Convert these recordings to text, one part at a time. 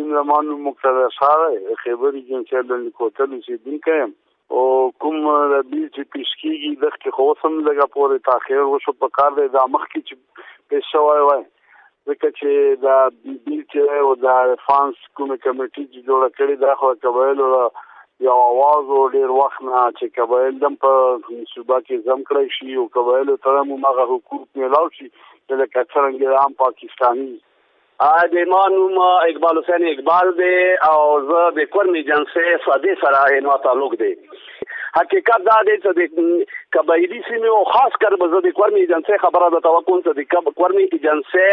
ان زما نوم مقتدا شاه دی د خیبر ریجن شهر لنډي کوتل اوسېدونکی یم او کوم ربیع چې پیش کېږي دښکې خو اوس هم لږه پورې تاخیر وشو په کار دی دا مخکې چې پیش شوی وای ځکه چې دا بیل چې او دا فانس کومې کمیټې چې جوړه کړې دا خو قبایلو یو اواز او ډیر وخت نه چې قبایل دم په صوبه کې زم کړی شي او قبایلو ته هم هغه حقوق ملاو شي چې لکه څنګه عام پاکستاني د ما نوم اقبال حسین اقبال دی او زه د کورم ایجنسۍ سادې سره ما تعلق دی حقیقت دا دی چې د قبایلی سیمې او خاص کر به زه د کورم ایجنسۍ خبره د توکون چې د کورم ایجنسۍ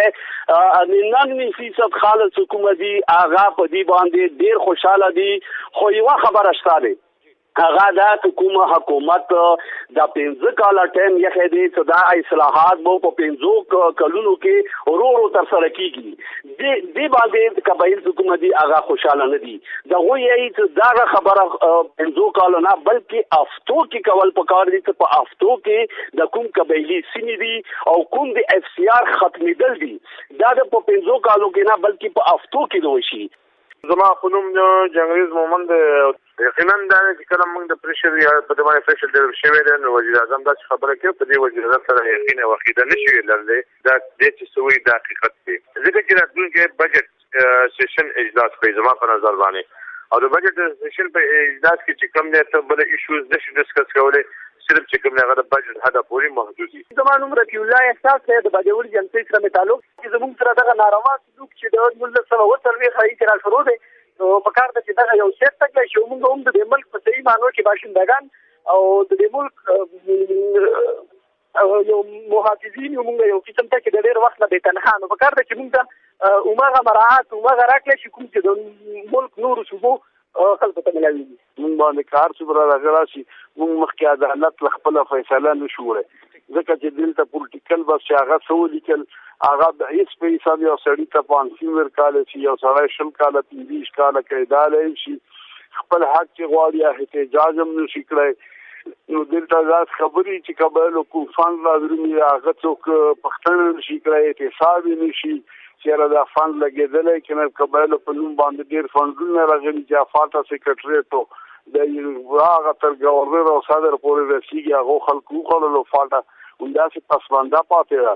ان نن می فیصد خالص حکومت دی هغه په دې باندې ډیر خوشاله دي خو یو خبره شته هغه دا چې کوم حکومت دا پنځه کاله ټایم یې خې دي چې دا اصلاحات به په پنځو کلونو کې ورو ورو تر سره کیږي د دې باندې د قبایل حکومت دی هغه خوشاله نه دي دا غو یې چې دا خبره پنځو کاله نه بلکې افتو کې کول پکار دي چې په افتو کې د کوم قبایلی سیمې دي او کوم د اف سی آر ختمېدل دي دا د په پنځو کالو کې نه بلکې په افتو کې دوی شي زما خو نوم جنګریز مومن دی یقینا دا دی چې کله موږ د پرېشر یا په دې باندې پرېشر ډېر شوی دی نو وزیر اعظم داسې خبره کوي په دې وزیر اعظم سره یقین او عقیده نه شي لرلی دا دې چې څه وایي دا حقیقت دی ځکه چې راتلونکی بجټ سیشن اجلاس کوي زما په نظر باندې او د بجټ سیشن په اجلاس کې چې کوم دی ته بل ایشوز نشي ډسکس کولی صرف چې کوم هغه د بجټ حد پورې محدود دي زموږ نوم رفیع الله احساس دی د بجوړ جنسي سره متعلق چې زموږ سره دغه ناروا څوک چې د نولس سوه او څلوېښت راهیسې کې را شروع دی نو په کار ده چې دغه یو سیټ ته کړی شي موږ هم د دې ملک په صحیح معنو کې باشندګان او د دې ملک یو محافظین یو موږ یو قسم ته کې د ډېر وخت نه بې تنها نو په کار ده چې موږ ته هماغه مراعات هماغه راکړی شي کوم چې د ملک نورو صوبو هغه خلکو ته ملاوي دي مونږ باندې کار څومره راغلا شي مونږ مخکې عدالت له خپل فیصله نشو وړي ځکه چې دلته پولیټیکل بس چې هغه سو لیکل هغه د هیڅ په حساب یو سړی ته پانسی ورکاله شي یو سړی شل کاله پنځه کاله کېداله شي خپل حق چې غواړي احتجاج هم نشي کړای نو دلته ځاس خبري چې کبل کوم فن لازمي هغه څوک پښتنه نشي کړای احتساب نشي چې یاره دا فنډ لګېدلی که نه قبایلو په نوم باندې ډېر فنډونه راغلي چې افاټه سیکرټریټو د هغه تر ګورنر او صدر پورې رسیږي هغو خلکو وخوړلو فاټه همداسې پسمانده پاتې ده